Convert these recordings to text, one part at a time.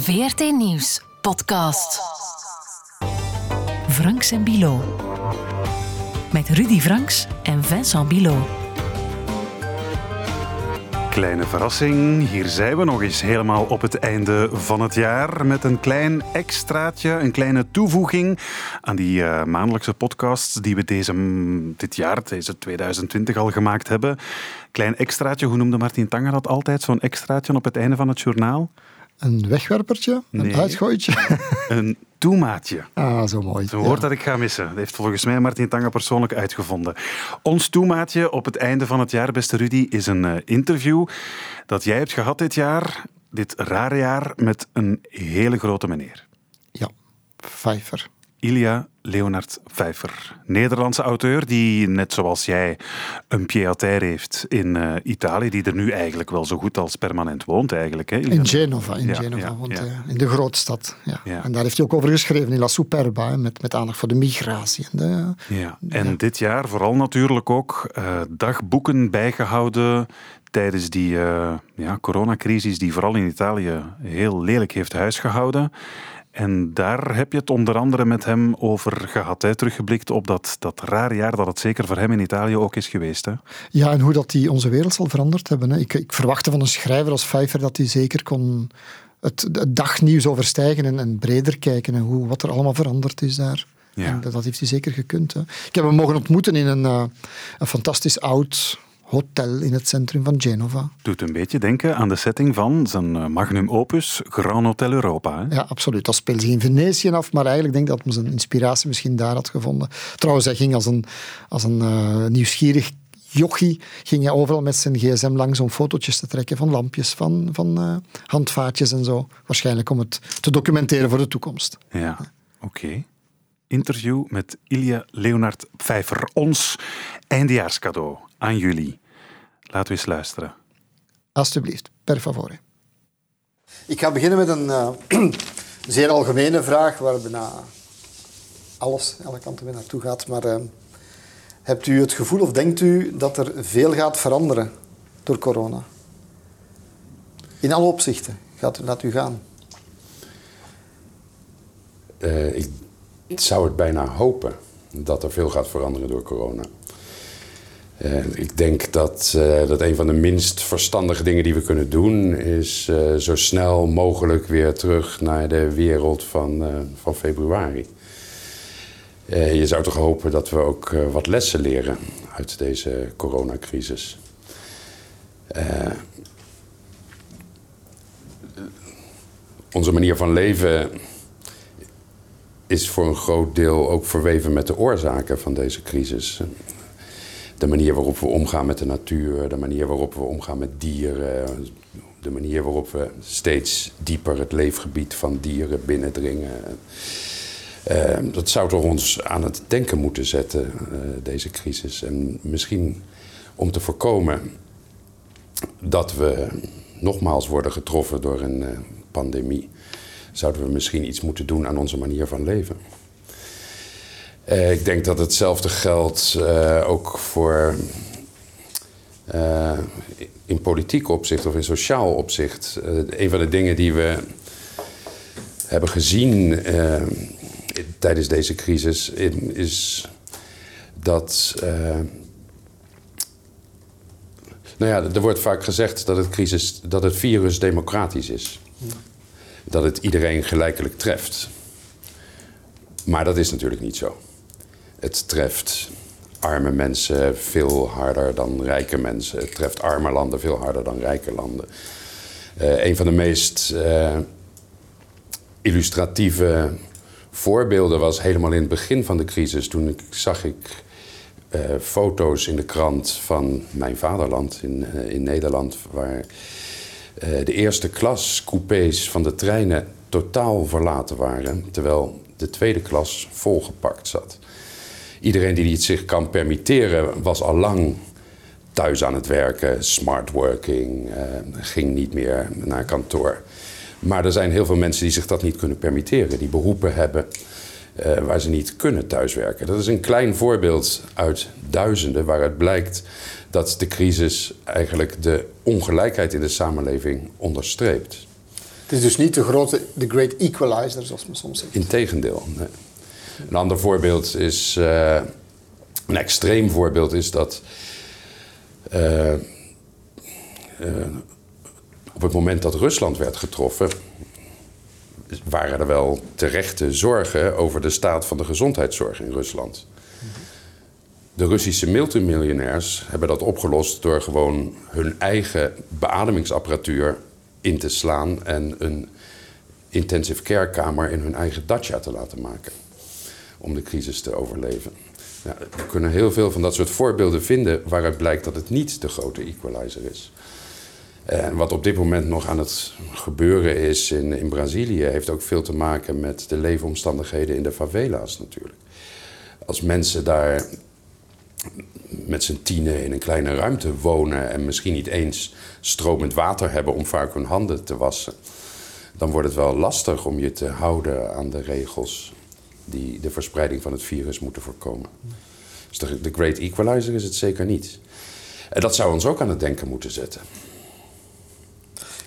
VRT Nieuws podcast. Franks en Bilo. Met Rudy Franks en Vincent Bilo. Kleine verrassing, hier zijn we nog eens helemaal op het einde van het jaar met een klein extraatje, een kleine toevoeging aan die uh, maandelijkse podcasts die we deze, dit jaar, deze 2020 al gemaakt hebben. Klein extraatje, hoe noemde Martin Tanger dat altijd, zo'n extraatje op het einde van het journaal? Een wegwerpertje? Een Nee. uitgooitje? Een toemaatje. Ah, zo mooi. Een woord Ja. dat ik ga missen. Dat heeft volgens mij Martin Tanger persoonlijk uitgevonden. Ons toemaatje op het einde van het jaar, beste Rudy, is een eh, interview dat jij hebt gehad dit jaar, dit rare jaar, met een hele grote meneer. Ja, vijver. Ilja Leonard Pfeiffer. Nederlandse auteur die, net zoals jij, een pied-à-terre heeft in eh, Italië, die er nu eigenlijk wel zo goed als permanent woont eigenlijk. Hè? In Genova, in Ja, Genova ja, ja. eh, in de grootstad. Ja. En daar heeft hij ook over geschreven in La Superba, met, met aandacht voor de migratie. En de, Ja, en dit jaar vooral natuurlijk ook eh, dagboeken bijgehouden tijdens die eh, ja, coronacrisis die vooral in Italië heel lelijk heeft huisgehouden. En daar heb je het onder andere met hem over gehad, hè? teruggeblikt op dat, dat rare jaar dat het zeker voor hem in Italië ook is geweest. Hè? ja, en hoe dat die onze wereld zal veranderd hebben. Hè. Ik, ik verwachtte van een schrijver als Vijver dat hij zeker kon het, het dagnieuws overstijgen en, en breder kijken en hoe, wat er allemaal veranderd is daar. Ja. En dat, dat heeft hij zeker gekund. Hè. Ik heb hem mogen ontmoeten in een, eh, een fantastisch oud hotel in het centrum van Genova. Doet een beetje denken aan de setting van zijn eh, magnum opus Grand Hotel Europa. Hè? Ja, absoluut. Dat speelde zich in Venetië af, maar eigenlijk denk ik dat hij zijn inspiratie misschien daar had gevonden. Trouwens, hij ging als een, als een eh, nieuwsgierig jochie, ging hij overal met zijn gsm langs om fotootjes te trekken van lampjes, van, van eh, handvaatjes en zo. Waarschijnlijk om het te documenteren voor de toekomst. Ja, oké. Interview met Ilja Leonard Pfeiffer. Ons eindejaarscadeau aan jullie. Laten we eens luisteren. Alsjeblieft, per favore. Ik ga beginnen met een eh, zeer algemene vraag waar bijna alles, alle kanten weer naartoe gaat. Maar eh, hebt u het gevoel of denkt u dat er veel gaat veranderen door corona? In alle opzichten. Gaat, laat u gaan. Eh, ik zou het bijna hopen dat er veel gaat veranderen door corona. Eh, ik denk dat, eh, dat een van de minst verstandige dingen die we kunnen doen... is eh, zo snel mogelijk weer terug naar de wereld van, van februari. Je zou toch hopen dat we ook wat lessen leren uit deze coronacrisis. Onze manier van leven is voor een groot deel ook verweven met de oorzaken van deze crisis. De manier waarop we omgaan met de natuur, de manier waarop we omgaan met dieren, de manier waarop we steeds dieper het leefgebied van dieren binnendringen. Eh, dat zou toch ons aan het denken moeten zetten, eh, deze crisis. En misschien om te voorkomen dat we nogmaals worden getroffen door een eh, pandemie, zouden we misschien iets moeten doen aan onze manier van leven. Eh, ik denk dat hetzelfde geldt eh, ook voor eh, in politiek opzicht of in sociaal opzicht. Een van de dingen die we hebben gezien tijdens deze crisis is dat. nou ja, er wordt vaak gezegd dat het, crisis, dat het virus democratisch is. Dat het iedereen gelijkelijk treft. Maar dat is natuurlijk niet zo. Het treft arme mensen veel harder dan rijke mensen. Het treft arme landen veel harder dan rijke landen. Eh, een van de meest eh, illustratieve voorbeelden was helemaal in het begin van de crisis. Toen zag ik eh, foto's in de krant van mijn vaderland in, in Nederland... waar de eerste klas coupés van de treinen totaal verlaten waren... terwijl de tweede klas volgepakt zat. Iedereen die het zich kan permitteren was al lang thuis aan het werken, smart working, eh, ging niet meer naar kantoor. Maar er zijn heel veel mensen die zich dat niet kunnen permitteren, die beroepen hebben eh, waar ze niet kunnen thuiswerken. Dat is een klein voorbeeld uit duizenden waaruit blijkt dat de crisis eigenlijk de ongelijkheid in de samenleving onderstreept. Het is dus niet de grote, de great equalizer, zoals men soms zegt. Integendeel. Nee. Een ander voorbeeld is, uh, een extreem voorbeeld is dat uh, uh, op het moment dat Rusland werd getroffen, waren er wel terechte zorgen over de staat van de gezondheidszorg in Rusland. De Russische multimiljonairs hebben dat opgelost door gewoon hun eigen beademingsapparatuur in te slaan en een intensive care kamer in hun eigen dacha te laten maken. Om de crisis te overleven. We kunnen heel veel van dat soort voorbeelden vinden waaruit blijkt dat het niet de grote equalizer is. En wat op dit moment nog aan het gebeuren is in, in Brazilië, heeft ook veel te maken met de leefomstandigheden in de favela's natuurlijk. Als mensen daar met z'n tienen in een kleine ruimte wonen en misschien niet eens stromend water hebben om vaak hun handen te wassen, dan wordt het wel lastig om je te houden aan de regels die de verspreiding van het virus moeten voorkomen. Dus de, de Great Equalizer is het zeker niet. En dat zou ons ook aan het denken moeten zetten.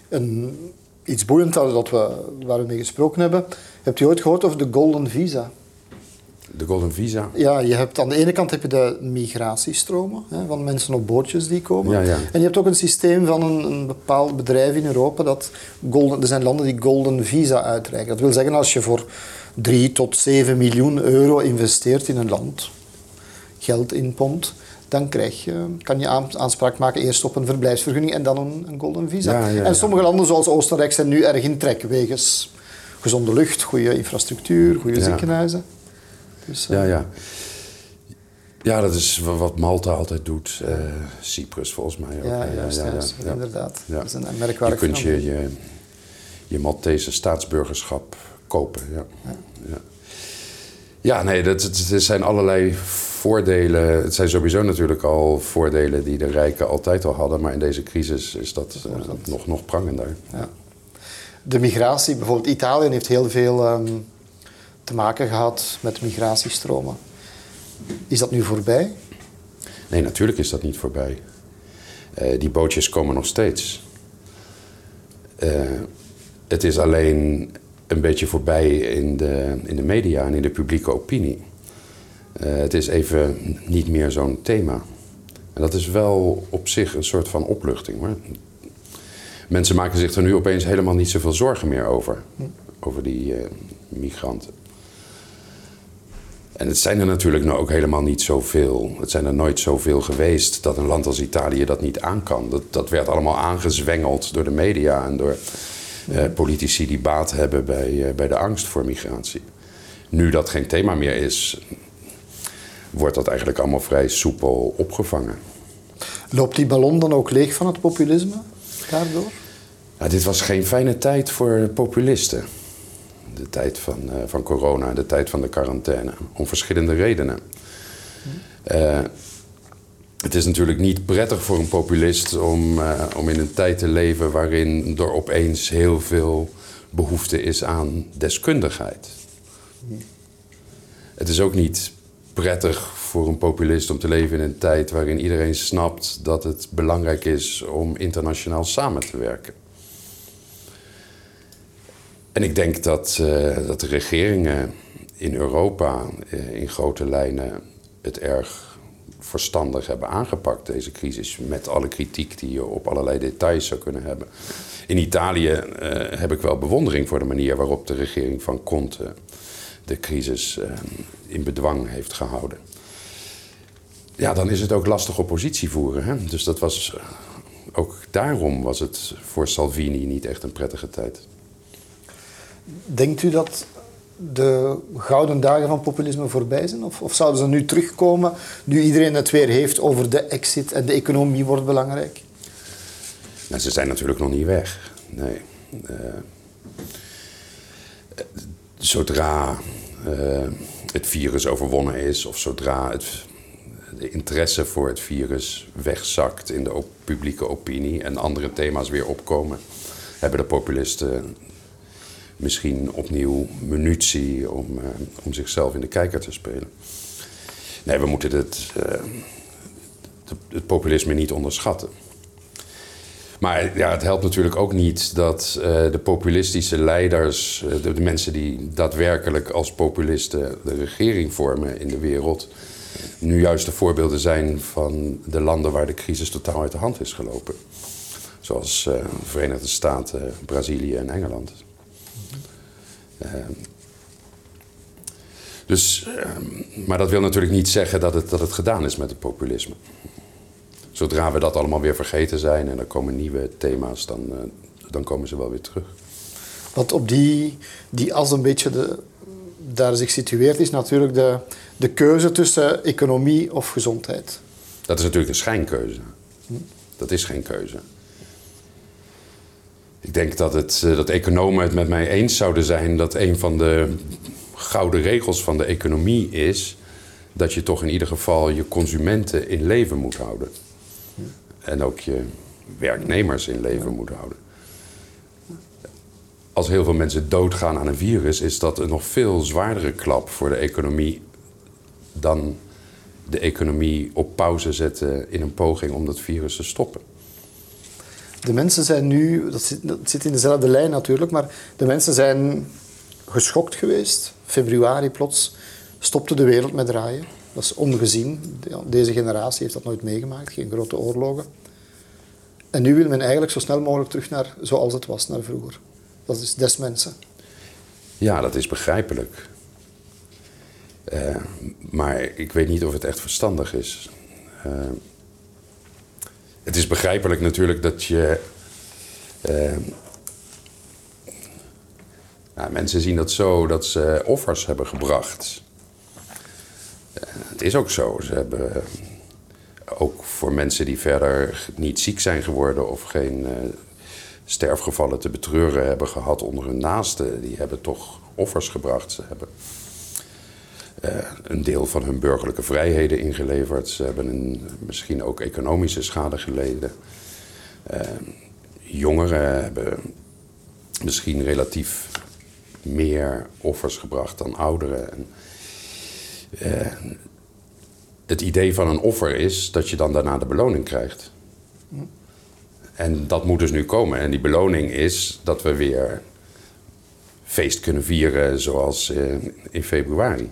En iets boeiends dat we, waar we mee gesproken hebben. Hebt u ooit gehoord over de Golden Visa? De Golden Visa? Ja, je hebt, aan de ene kant heb je de migratiestromen hè, van mensen op bootjes die komen. Ja, ja. En je hebt ook een systeem van een, een bepaald bedrijf in Europa dat golden, er zijn landen die Golden Visa uitreiken. Dat wil zeggen als je voor 3 tot 7 miljoen euro investeert in een land, geld inpompt, dan krijg je, kan je aanspraak maken eerst op een verblijfsvergunning en dan een, een golden visa. en sommige landen zoals Oostenrijk zijn nu erg in trek wegens gezonde lucht, goede infrastructuur, goede ziekenhuizen. Dus, ja, ja. Ja, dat is wat Malta altijd doet. Uh, Cyprus volgens mij ook. Ja, juist, ja, ja, inderdaad. Dat is een merkwaardig Je kunt je, je, je Maltese staatsburgerschap kopen. Ja, ja. ja. nee, dat, er zijn allerlei voordelen. Het zijn sowieso natuurlijk al voordelen die de rijken altijd al hadden. Maar in deze crisis is dat, uh, nog, nog prangender. Ja. De migratie, bijvoorbeeld Italië heeft heel veel... Um, te maken gehad met migratiestromen. Is dat nu voorbij? Nee, natuurlijk is dat niet voorbij. Uh, die bootjes komen nog steeds. Uh, het is alleen een beetje voorbij in de, in de media en in de publieke opinie. Uh, het is even niet meer zo'n thema. En dat is wel op zich een soort van opluchting hoor. Mensen maken zich er nu opeens helemaal niet zoveel zorgen meer over. Over die migranten. En het zijn er natuurlijk nou ook helemaal niet zoveel. Het zijn er nooit zoveel geweest dat een land als Italië dat niet aan kan. Dat, dat werd allemaal aangezwengeld door de media en door eh, politici die baat hebben bij, eh, bij de angst voor migratie. Nu dat geen thema meer is, wordt dat eigenlijk allemaal vrij soepel opgevangen. Loopt die ballon dan ook leeg van het populisme daardoor? Ja, dit was geen fijne tijd voor populisten de tijd van, uh, van corona, de tijd van de quarantaine. Om verschillende redenen. Uh, het is natuurlijk niet prettig voor een populist om, uh, om in een tijd te leven waarin er opeens heel veel behoefte is aan deskundigheid. Het is ook niet prettig voor een populist om te leven in een tijd waarin iedereen snapt dat het belangrijk is om internationaal samen te werken. En ik denk dat, uh, dat de regeringen in Europa uh, in grote lijnen het erg verstandig hebben aangepakt, deze crisis. Met alle kritiek die je op allerlei details zou kunnen hebben. In Italië uh, heb ik wel bewondering voor de manier waarop de regering van Conte de crisis in bedwang heeft gehouden. Ja, dan is het ook lastig oppositie voeren. Hè? Dus dat was, ook daarom was het voor Salvini niet echt een prettige tijd. Denkt u dat de gouden dagen van populisme voorbij zijn? Of, of, zouden ze nu terugkomen, nu iedereen het weer heeft over de exit en de economie wordt belangrijk? Nou, ze zijn natuurlijk nog niet weg. Nee. Uh, zodra uh, het virus overwonnen is, of zodra het, de interesse voor het virus wegzakt in de publieke opinie en andere thema's weer opkomen, hebben de populisten misschien opnieuw munitie om, uh, om zichzelf in de kijker te spelen. Nee, we moeten het, uh, het populisme niet onderschatten. Maar ja, het helpt natuurlijk ook niet dat uh, de populistische leiders, de, de, mensen die daadwerkelijk als populisten de regering vormen in de wereld, nu juist de voorbeelden zijn van de landen waar de crisis totaal uit de hand is gelopen. Zoals de Verenigde Staten, Brazilië en Engeland. Dus, maar dat wil natuurlijk niet zeggen dat het, dat het gedaan is met het populisme. Zodra we dat allemaal weer vergeten zijn en er komen nieuwe thema's, dan, uh, dan komen ze wel weer terug. Wat op die, die as een beetje de, daar zich situeert, is natuurlijk de, de keuze tussen economie of gezondheid. Dat is natuurlijk een schijnkeuze. Dat is geen keuze. Ik denk dat, het, eh, dat economen het met mij eens zouden zijn dat een van de gouden regels van de economie is dat je toch in ieder geval je consumenten in leven moet houden en ook je werknemers in leven moet houden. Als heel veel mensen doodgaan aan een virus, is dat een nog veel zwaardere klap voor de economie dan de economie op pauze zetten in een poging om dat virus te stoppen. De mensen zijn nu, dat zit, zit in dezelfde lijn natuurlijk, maar de mensen zijn geschokt geweest. Februari plots stopte de wereld met draaien. Dat is ongezien. Deze generatie heeft dat nooit meegemaakt, geen grote oorlogen. En nu wil men eigenlijk zo snel mogelijk terug naar zoals het was, naar vroeger. Dat is des mensen. Ja, dat is begrijpelijk. Uh, maar ik weet niet of het echt verstandig is. Uh, het is begrijpelijk natuurlijk dat je. Uh, nou, mensen zien dat zo dat ze offers hebben gebracht. het is ook zo. Ze hebben ook voor mensen die verder niet ziek zijn geworden of geen uh, sterfgevallen te betreuren hebben gehad onder hun naasten, die hebben toch offers gebracht. Ze hebben een deel van hun burgerlijke vrijheden ingeleverd. Ze hebben een, misschien ook economische schade geleden. Uh, jongeren hebben misschien relatief meer offers gebracht dan ouderen. En, het idee van een offer is dat je dan daarna de beloning krijgt. En dat moet dus nu komen. En die beloning is dat we weer feest kunnen vieren zoals eh, in februari.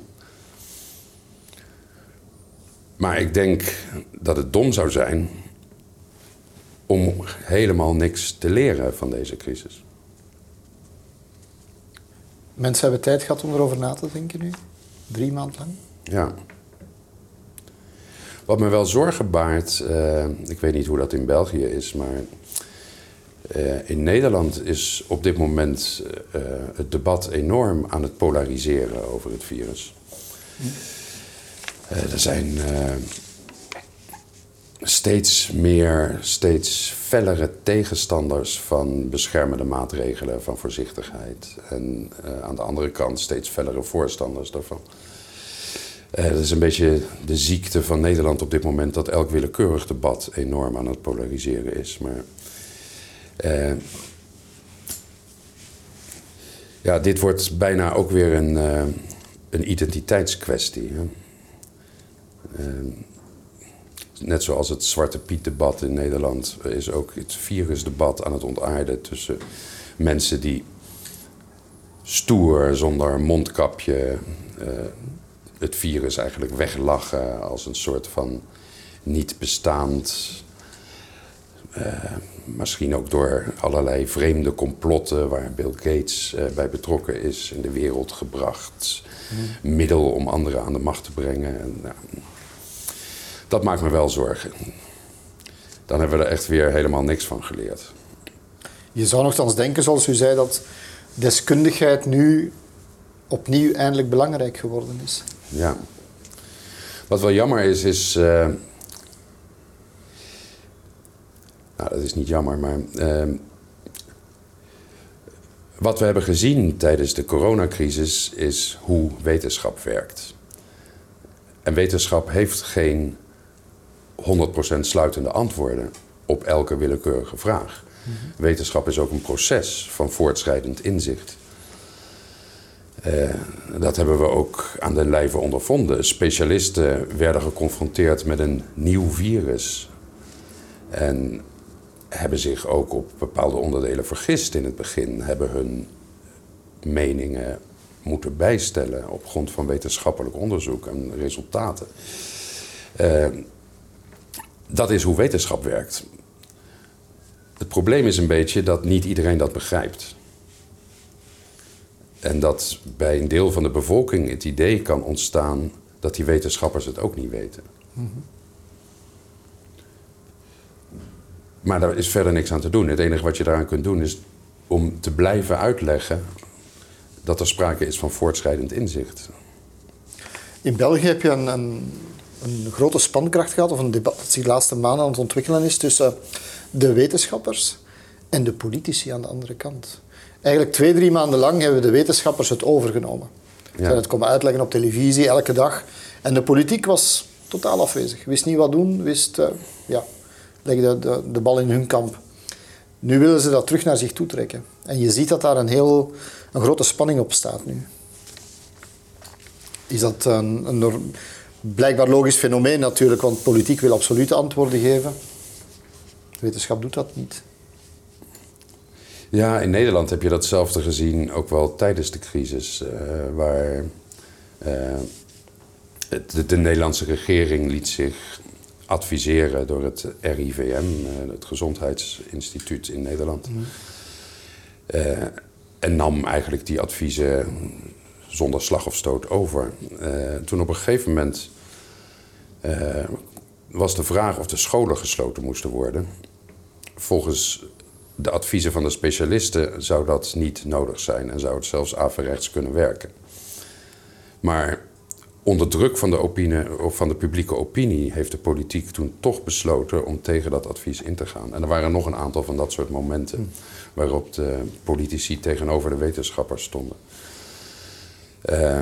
Maar ik denk dat het dom zou zijn om helemaal niks te leren van deze crisis. Mensen hebben tijd gehad om erover na te denken nu? Drie maanden lang? Ja. Wat me wel zorgen baart, uh, ik weet niet hoe dat in België is, maar uh, in Nederland is op dit moment uh, het debat enorm aan het polariseren over het virus. Er zijn steeds meer, steeds fellere tegenstanders van beschermende maatregelen, van voorzichtigheid. En aan de andere kant steeds fellere voorstanders daarvan. Uh, dat is een beetje de ziekte van Nederland op dit moment, dat elk willekeurig debat enorm aan het polariseren is. Maar ja, dit wordt bijna ook weer een, een identiteitskwestie. Hè? Net zoals het Zwarte Piet-debat in Nederland is ook het virusdebat aan het ontaarden tussen mensen die stoer, zonder mondkapje het virus eigenlijk weglachen als een soort van niet bestaand. Uh, misschien ook door allerlei vreemde complotten waar Bill Gates uh, bij betrokken is in de wereld gebracht. Mm. Middel om anderen aan de macht te brengen. En, uh, dat maakt me wel zorgen. Dan hebben we er echt weer helemaal niks van geleerd. Je zou nogthans denken, zoals u zei, dat deskundigheid nu opnieuw eindelijk belangrijk geworden is. Ja. Wat wel jammer is, is. Uh, nou, dat is niet jammer, maar. Uh, wat we hebben gezien tijdens de coronacrisis is hoe wetenschap werkt. En wetenschap heeft geen 100% sluitende antwoorden op elke willekeurige vraag. Wetenschap is ook een proces van voortschrijdend inzicht. Uh, dat hebben we ook aan de lijve ondervonden. Specialisten werden geconfronteerd met een nieuw virus. En hebben zich ook op bepaalde onderdelen vergist in het begin, hebben hun meningen moeten bijstellen op grond van wetenschappelijk onderzoek en resultaten. Uh, dat is hoe wetenschap werkt. Het probleem is een beetje dat niet iedereen dat begrijpt. En dat bij een deel van de bevolking het idee kan ontstaan dat die wetenschappers het ook niet weten. Maar daar is verder niks aan te doen. Het enige wat je daaraan kunt doen is om te blijven uitleggen dat er sprake is van voortschrijdend inzicht. In België heb je een, een, een grote spankracht gehad, of een debat dat zich de laatste maanden aan het ontwikkelen is tussen de wetenschappers en de politici aan de andere kant. Eigenlijk twee, drie maanden lang hebben de wetenschappers het overgenomen. Ze ja. het komen uitleggen op televisie elke dag. En de politiek was totaal afwezig. Wist niet wat doen, wist, uh, ja, legde de, de bal in hun kamp. Nu willen ze dat terug naar zich toe trekken. En je ziet dat daar een heel een grote spanning op staat nu. Is dat een, een blijkbaar logisch fenomeen natuurlijk, want politiek wil absolute antwoorden geven. Wetenschap doet dat niet. Ja, in Nederland heb je datzelfde gezien, ook wel tijdens de crisis, uh, waar uh, het, de, Nederlandse regering liet zich adviseren door het RIVM, uh, eh, het Gezondheidsinstituut in Nederland. Mm. en nam eigenlijk die adviezen zonder slag of stoot over. toen op een gegeven moment was de vraag of de scholen gesloten moesten worden. Volgens de adviezen van de specialisten zou dat niet nodig zijn en zou het zelfs averechts kunnen werken. Maar onder druk van de, opinie, of van de publieke opinie heeft de politiek toen toch besloten om tegen dat advies in te gaan. En er waren nog een aantal van dat soort momenten waarop de politici tegenover de wetenschappers stonden. Uh,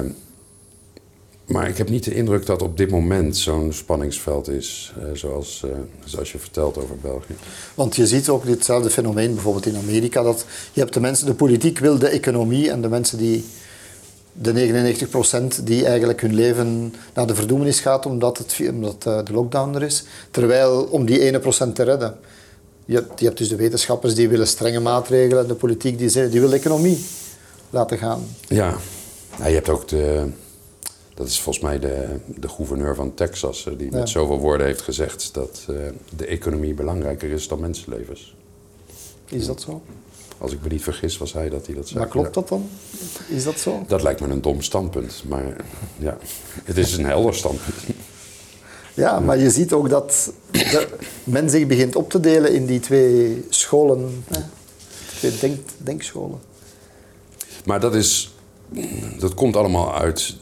maar ik heb niet de indruk dat op dit moment zo'n spanningsveld is, uh, zoals, uh, zoals je vertelt over België. Want je ziet ook ditzelfde fenomeen bijvoorbeeld in Amerika. Dat je hebt de mensen, de politiek wil de economie en de mensen die, de 99% die eigenlijk hun leven naar de verdoemenis gaat omdat, het, omdat uh, de lockdown er is. Terwijl om die 1% te redden. Je hebt, je hebt dus de wetenschappers die willen strenge maatregelen en de politiek die, die wil de economie laten gaan. Ja, nou, je hebt ook de dat is volgens mij de, de gouverneur van Texas, eh, die met zoveel woorden heeft gezegd dat uh, de economie belangrijker is dan mensenlevens. Is dat zo? Als ik me niet vergis, was hij dat hij dat zei. Maar klopt dat dan? Is dat zo? Dat lijkt me een dom standpunt, maar ja, het is een helder standpunt. Ja, maar je ziet ook dat men zich begint op te delen in die twee scholen, twee denk, denkscholen. Maar dat is, dat komt allemaal uit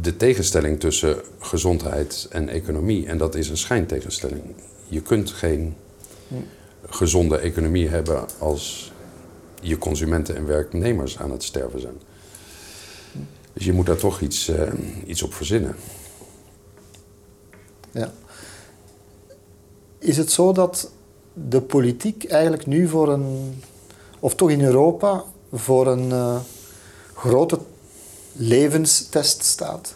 de tegenstelling tussen gezondheid en economie. En dat is een schijntegenstelling. Je kunt geen gezonde economie hebben als je consumenten en werknemers aan het sterven zijn. Dus je moet daar toch iets, uh, iets op verzinnen. Ja. Is het zo dat de politiek eigenlijk nu voor een, of toch in Europa, voor een uh, grote levenstest staat.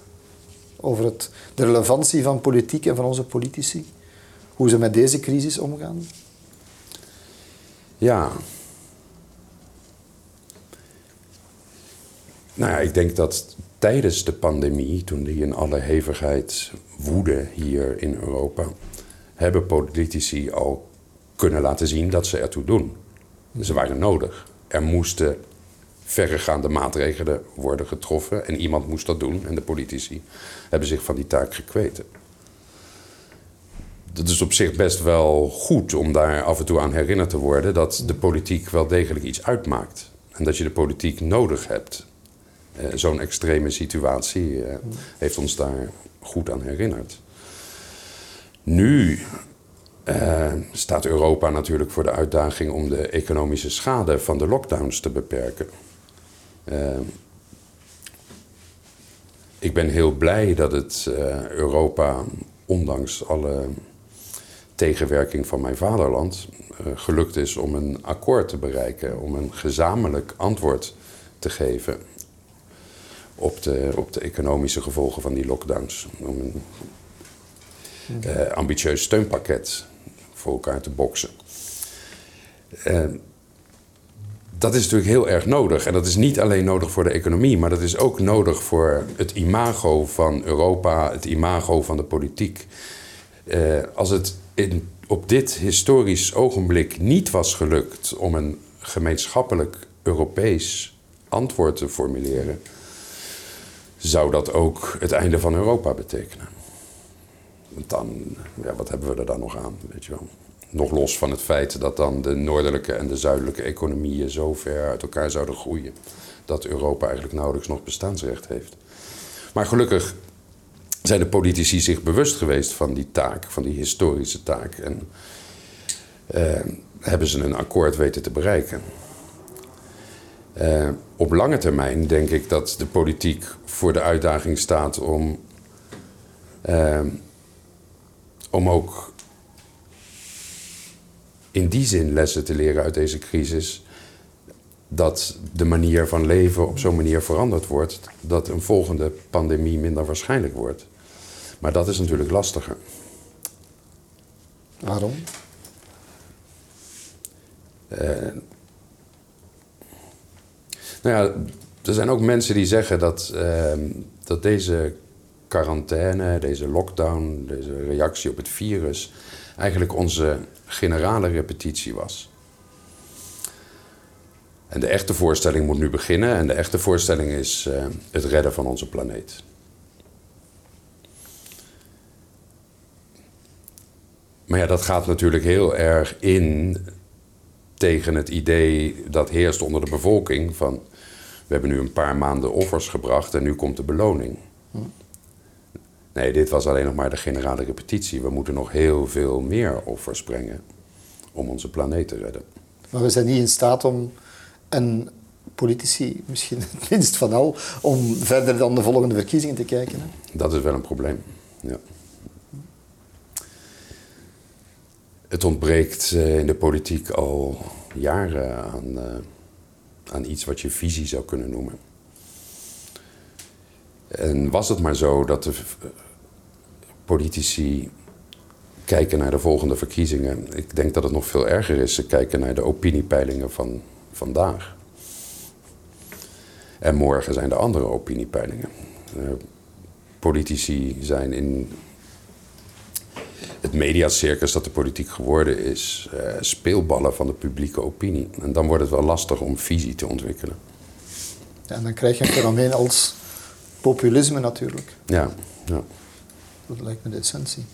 Over het, de relevantie van politiek en van onze politici. Hoe ze met deze crisis omgaan. Ja. Nou ja, ik denk dat tijdens de pandemie, toen die in alle hevigheid woedde hier in Europa, hebben politici al kunnen laten zien dat ze ertoe doen. Ze waren nodig. Er moesten verregaande maatregelen worden getroffen. En iemand moest dat doen. En de politici hebben zich van die taak gekweten. Dat is op zich best wel goed om daar af en toe aan herinnerd te worden dat de politiek wel degelijk iets uitmaakt. En dat je de politiek nodig hebt. Eh, Zo'n extreme situatie eh, heeft ons daar goed aan herinnerd. Nu uh, staat Europa natuurlijk voor de uitdaging om de economische schade van de lockdowns te beperken. Uh, ik ben heel blij dat het uh, Europa, ondanks alle tegenwerking van mijn vaderland, uh, gelukt is om een akkoord te bereiken, om een gezamenlijk antwoord te geven op de, op de economische gevolgen van die lockdowns. Om een ambitieus steunpakket voor elkaar te boksen. Dat is natuurlijk heel erg nodig. En dat is niet alleen nodig voor de economie, maar dat is ook nodig voor het imago van Europa, het imago van de politiek. Uh, als het in, op dit historisch ogenblik niet was gelukt om een gemeenschappelijk Europees antwoord te formuleren, zou dat ook het einde van Europa betekenen. Want dan, ja, wat hebben we er dan nog aan, weet je wel? Nog los van het feit dat dan de noordelijke en de zuidelijke economieën zo ver uit elkaar zouden groeien. Dat Europa eigenlijk nauwelijks nog bestaansrecht heeft. Maar gelukkig zijn de politici zich bewust geweest van die taak, van die historische taak. En eh, hebben ze een akkoord weten te bereiken. Eh, op lange termijn denk ik dat de politiek voor de uitdaging staat om, eh, om ook in die zin lessen te leren uit deze crisis. Dat de manier van leven op zo'n manier veranderd wordt dat een volgende pandemie minder waarschijnlijk wordt. Maar dat is natuurlijk lastiger. Waarom? Uh, nou ja, er zijn ook mensen die zeggen dat, uh, dat deze quarantaine, deze lockdown, deze reactie op het virus eigenlijk onze generale repetitie was. En de echte voorstelling moet nu beginnen. En de echte voorstelling is uh, het redden van onze planeet. Maar ja, dat gaat natuurlijk heel erg in tegen het idee dat heerst onder de bevolking van we hebben nu een paar maanden offers gebracht en nu komt de beloning. Hm. Nee, dit was alleen nog maar de generale repetitie. We moeten nog heel veel meer offers brengen om onze planeet te redden. Maar we zijn niet in staat om, en politici misschien het minst van al, om verder dan de volgende verkiezingen te kijken. Hè? Dat is wel een probleem, ja. Het ontbreekt eh, in de politiek al jaren aan, eh, aan iets wat je visie zou kunnen noemen. En was het maar zo dat de eh, politici kijken naar de volgende verkiezingen. Ik denk dat het nog veel erger is. Ze kijken naar de opiniepeilingen van vandaag. En morgen zijn er andere opiniepeilingen. Uh, politici zijn in het mediacircus dat de politiek geworden is, uh, speelballen van de publieke opinie. En dan wordt het wel lastig om visie te ontwikkelen. Ja, en dan krijg je een fenomeen als populisme natuurlijk. Ja, ja. Dat lijkt me de essentie.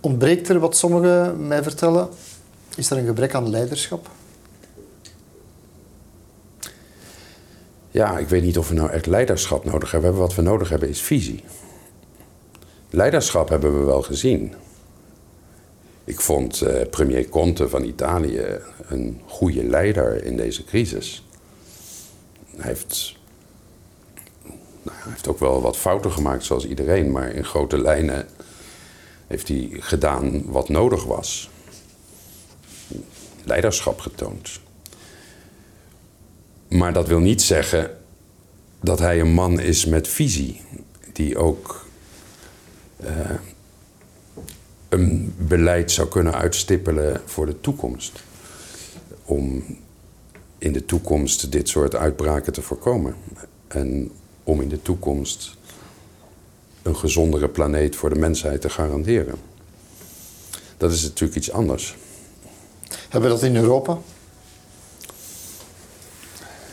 Ontbreekt er, wat sommigen mij vertellen, is er een gebrek aan leiderschap? Ja, ik weet niet of we nou echt leiderschap nodig hebben. Wat we nodig hebben is visie. Leiderschap hebben we wel gezien. Ik vond eh, premier Conte van Italië een goede leider in deze crisis. Hij heeft nou, hij heeft ook wel wat fouten gemaakt, zoals iedereen, maar in grote lijnen heeft hij gedaan wat nodig was. Leiderschap getoond. Maar dat wil niet zeggen dat hij een man is met visie, die ook uh, een beleid zou kunnen uitstippelen voor de toekomst. Om in de toekomst dit soort uitbraken te voorkomen. En om in de toekomst een gezondere planeet voor de mensheid te garanderen. Dat is natuurlijk iets anders. Hebben we dat in Europa?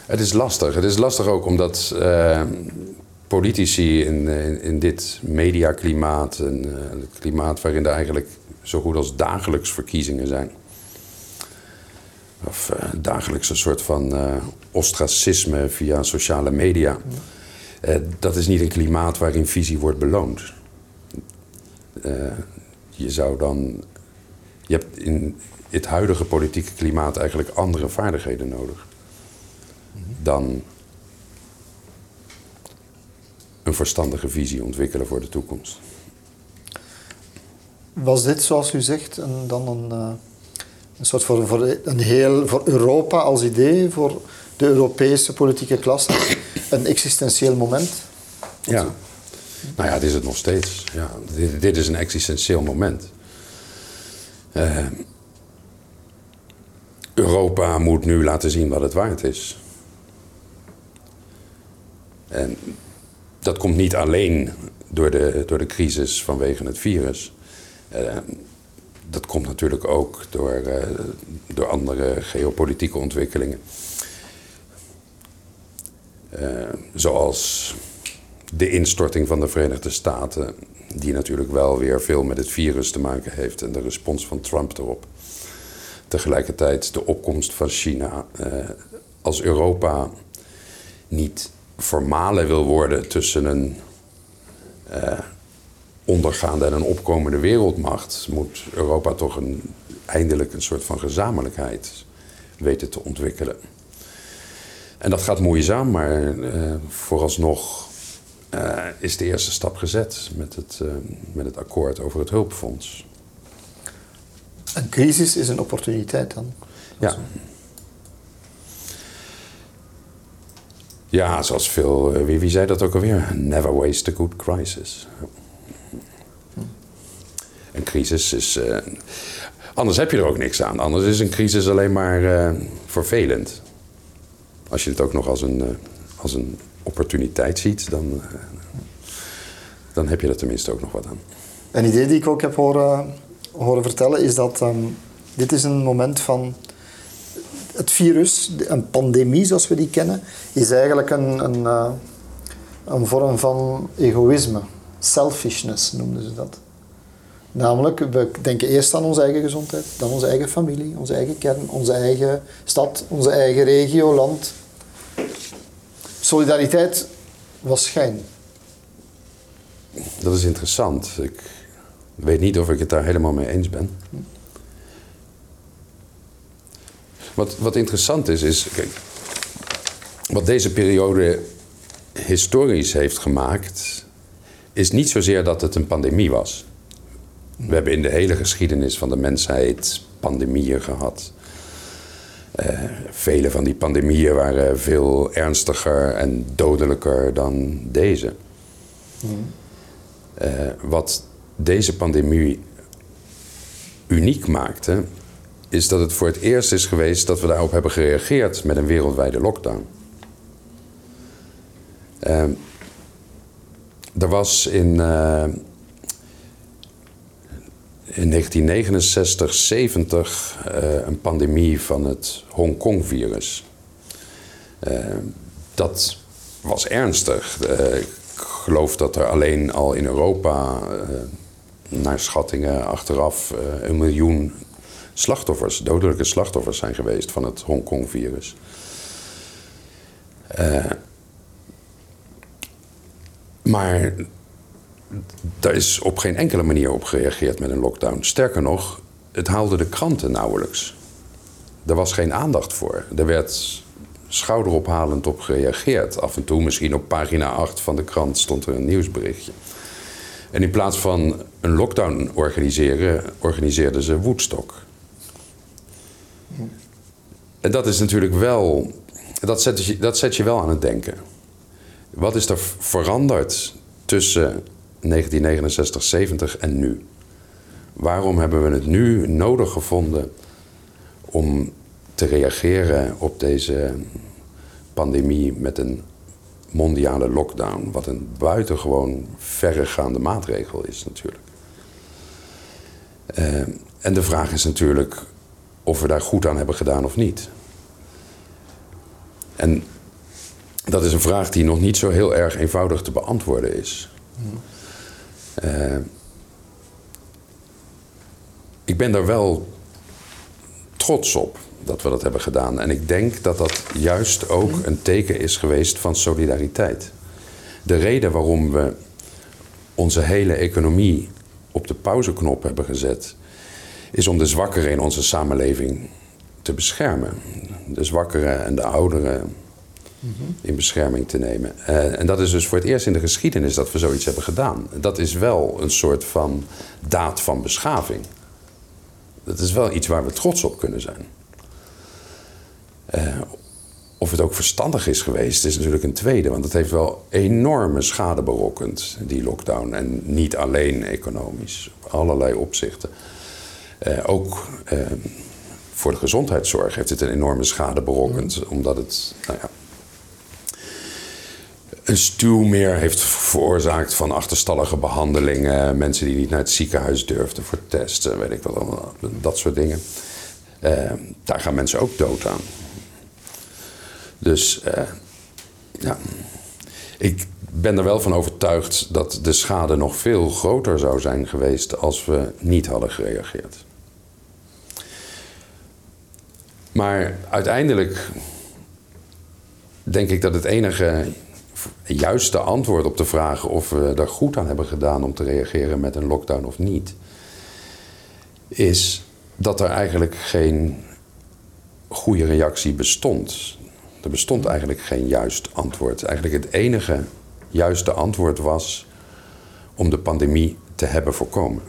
Het is lastig. Het is lastig ook omdat uh, politici in, in, in, dit mediaklimaat, een uh, klimaat waarin er eigenlijk zo goed als dagelijks verkiezingen zijn. Of uh, dagelijks een soort van ostracisme via sociale media. Dat is niet een klimaat waarin visie wordt beloond. Uh, je zou dan. Je hebt in het huidige politieke klimaat eigenlijk andere vaardigheden nodig. Dan een verstandige visie ontwikkelen voor de toekomst. Was dit, zoals u zegt, dan een, uh, een soort voor, voor, een heel, voor Europa als idee, voor de Europese politieke klasse? Een existentieel moment? Ja. Nou ja, het is het nog steeds. Ja, dit, dit is een existentieel moment. Uh, Europa moet nu laten zien wat het waard is. En dat komt niet alleen door de, door de crisis vanwege het virus. Uh, dat komt natuurlijk ook door, uh, door andere geopolitieke ontwikkelingen. Uh, zoals de instorting van de Verenigde Staten, die natuurlijk wel weer veel met het virus te maken heeft en de respons van Trump erop. Tegelijkertijd de opkomst van China. als Europa niet formale wil worden tussen een uh, ondergaande en een opkomende wereldmacht, moet Europa toch een, eindelijk een soort van gezamenlijkheid weten te ontwikkelen. En dat gaat moeizaam, maar uh, vooralsnog uh, is de eerste stap gezet met het, met het akkoord over het hulpfonds. Een crisis is een opportuniteit dan? Ja. Ja, zoals veel. Eh, wie, wie zei dat ook alweer? Never waste a good crisis. Een crisis is. Uh, anders heb je er ook niks aan. Anders is een crisis alleen maar vervelend. Als je het ook nog als een, uh, als een opportuniteit ziet, dan, dan heb je er tenminste ook nog wat aan. Een idee die ik ook heb horen, horen vertellen is dat um, dit is een moment van het virus, een pandemie zoals we die kennen, is eigenlijk een, een, eh, een vorm van egoïsme. Selfishness noemden ze dat. Namelijk, we denken eerst aan onze eigen gezondheid, dan onze eigen familie, onze eigen kern, onze eigen stad, onze eigen regio, land. Solidariteit was schijn. Dat is interessant. Ik weet niet of ik het daar helemaal mee eens ben. Wat, wat interessant is, is kijk, wat deze periode historisch heeft gemaakt, is niet zozeer dat het een pandemie was. We hebben in de hele geschiedenis van de mensheid pandemieën gehad. Uh, vele van die pandemieën waren veel ernstiger en dodelijker dan deze. Uh, wat deze pandemie uniek maakte, is dat het voor het eerst is geweest dat we daarop hebben gereageerd met een wereldwijde lockdown. Uh, er was in, uh, in 1969, 70 uh, een pandemie van het Hongkong-virus. Ehm, dat was ernstig. Eh, ik geloof dat er alleen al in Europa, eh, naar schattingen achteraf, eh, een miljoen slachtoffers, dodelijke slachtoffers zijn geweest van het Hongkong-virus. Maar daar is op geen enkele manier op gereageerd met een lockdown. Sterker nog, het haalde de kranten nauwelijks. Er was geen aandacht voor. Er werd schouderophalend op gereageerd. Af en toe, misschien op pagina 8 van de krant, stond er een nieuwsberichtje. En in plaats van een lockdown organiseren, organiseerden ze Woodstock. En dat is natuurlijk wel. Dat zet, je, dat zet je wel aan het denken. Wat is er veranderd tussen 1969, 70 en nu? Waarom hebben we het nu nodig gevonden om te reageren op deze pandemie met een mondiale lockdown? Wat een buitengewoon verregaande maatregel is natuurlijk. Uh, en de vraag is natuurlijk of we daar goed aan hebben gedaan of niet. En dat is een vraag die nog niet zo heel erg eenvoudig te beantwoorden is. Uh, ik ben daar wel trots op dat we dat hebben gedaan. En ik denk dat dat juist ook een teken is geweest van solidariteit. De reden waarom we onze hele economie op de pauzeknop hebben gezet, is om de zwakkeren in onze samenleving te beschermen. De zwakkeren en de ouderen in bescherming te nemen. Uh, en dat is dus voor het eerst in de geschiedenis dat we zoiets hebben gedaan. Dat is wel een soort van daad van beschaving. Dat is wel iets waar we trots op kunnen zijn. Uh, of het ook verstandig is geweest, is natuurlijk een tweede. Want het heeft wel enorme schade berokkend, die lockdown. En niet alleen economisch, op allerlei opzichten. Uh, ook voor de gezondheidszorg heeft het een enorme schade berokkend. Omdat het nou ja, een stuwmeer heeft veroorzaakt van achterstallige behandelingen. Mensen die niet naar het ziekenhuis durfden voor testen, weet ik wel, dat soort dingen. Uh, daar gaan mensen ook dood aan. Dus uh, ja, ik ben er wel van overtuigd dat de schade nog veel groter zou zijn geweest als we niet hadden gereageerd. Maar uiteindelijk denk ik dat het enige juiste antwoord op de vraag of we er goed aan hebben gedaan om te reageren met een lockdown of niet, is dat er eigenlijk geen goede reactie bestond. Er bestond eigenlijk geen juist antwoord. Eigenlijk het enige juiste antwoord was om de pandemie te hebben voorkomen.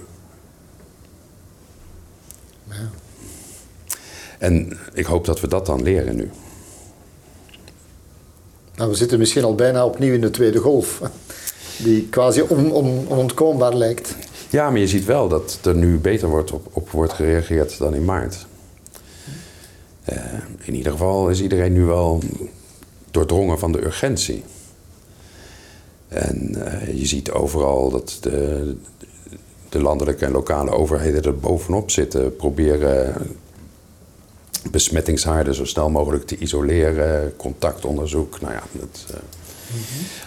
En ik hoop dat we dat dan leren nu. Nou, we zitten misschien al bijna opnieuw in de tweede golf, die quasi on, on, onontkoombaar lijkt. Ja, maar je ziet wel dat er nu beter wordt op, op wordt gereageerd dan in maart. Uh, in ieder geval is iedereen nu wel doordrongen van de urgentie. En uh, je ziet overal dat de, de landelijke en lokale overheden er bovenop zitten, proberen besmettingshaarden zo snel mogelijk te isoleren, contactonderzoek, nou ja, dat, uh,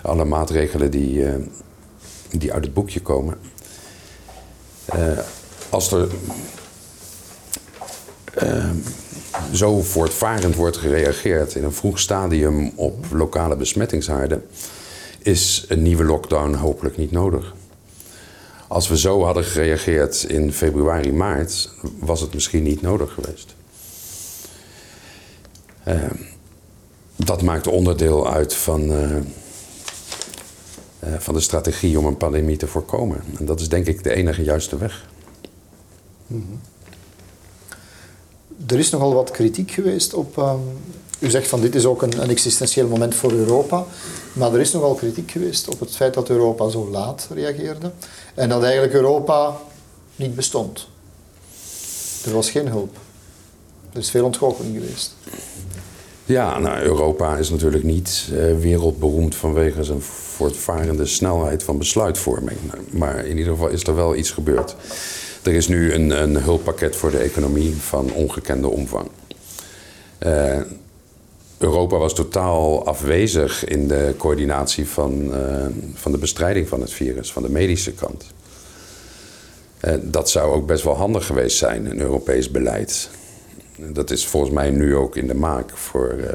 alle maatregelen die, uh, die uit het boekje komen. Uh, als er zo voortvarend wordt gereageerd in een vroeg stadium op lokale besmettingshaarden, is een nieuwe lockdown hopelijk niet nodig. Als we zo hadden gereageerd in februari, maart, was het misschien niet nodig geweest. Uh, dat maakt onderdeel uit van, uh, uh, van de strategie om een pandemie te voorkomen. En dat is denk ik de enige juiste weg. -hmm. Er is nogal wat kritiek geweest op. Um, u zegt van dit is ook een, een existentieel moment voor Europa. Maar er is nogal kritiek geweest op het feit dat Europa zo laat reageerde. En dat eigenlijk Europa niet bestond. Er was geen hulp. Er is veel ontgoocheling geweest. Ja, nou, Europa is natuurlijk niet uh, wereldberoemd vanwege zijn voortvarende snelheid van besluitvorming. Maar in ieder geval is er wel iets gebeurd. Er is nu een, een hulppakket voor de economie van ongekende omvang. Uh, Europa was totaal afwezig in de coördinatie van, uh, van de bestrijding van het virus, van de medische kant. dat zou ook best wel handig geweest zijn, een Europees beleid. Dat is volgens mij nu ook in de maak voor uh,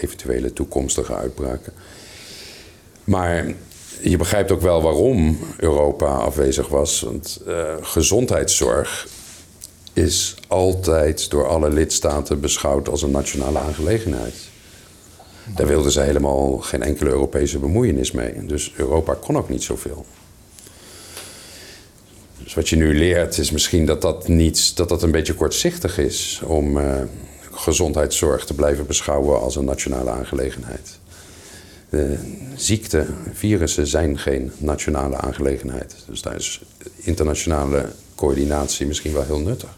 eventuele toekomstige uitbraken. Maar je begrijpt ook wel waarom Europa afwezig was. Want uh, gezondheidszorg is altijd door alle lidstaten beschouwd als een nationale aangelegenheid. Daar wilden ze helemaal geen enkele Europese bemoeienis mee. Dus Europa kon ook niet zoveel. Dus wat je nu leert is misschien dat dat, niet, dat, dat een beetje kortzichtig is om uh, gezondheidszorg te blijven beschouwen als een nationale aangelegenheid. De ziekte, virussen zijn geen nationale aangelegenheid. Dus daar is internationale coördinatie misschien wel heel nuttig.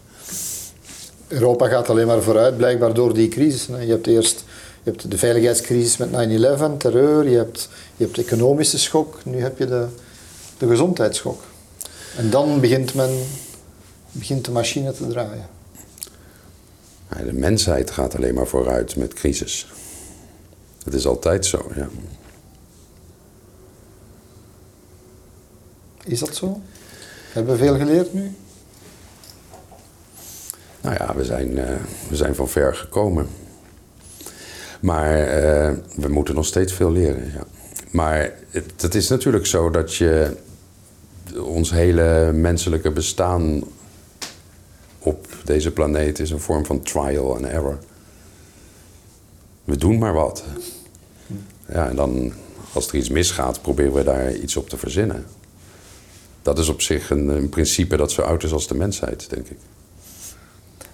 Europa gaat alleen maar vooruit, blijkbaar door die crisis. Je hebt eerst je hebt de veiligheidscrisis met 9-11, terreur, je hebt, je hebt de economische schok, nu heb je de, de gezondheidsschok. En dan begint, men, begint de machine te draaien. De mensheid gaat alleen maar vooruit met crisis. Dat is altijd zo, ja. Is dat zo? Hebben we veel geleerd nu? Nou ja, we zijn, uh, we zijn van ver gekomen. Maar uh, we moeten nog steeds veel leren, ja. Maar het, het is natuurlijk zo dat je ons hele menselijke bestaan op deze planeet is een vorm van trial and error. We doen maar wat. Ja, en dan, als er iets misgaat, proberen we daar iets op te verzinnen. Dat is op zich een, een principe dat zo oud is als de mensheid, denk ik.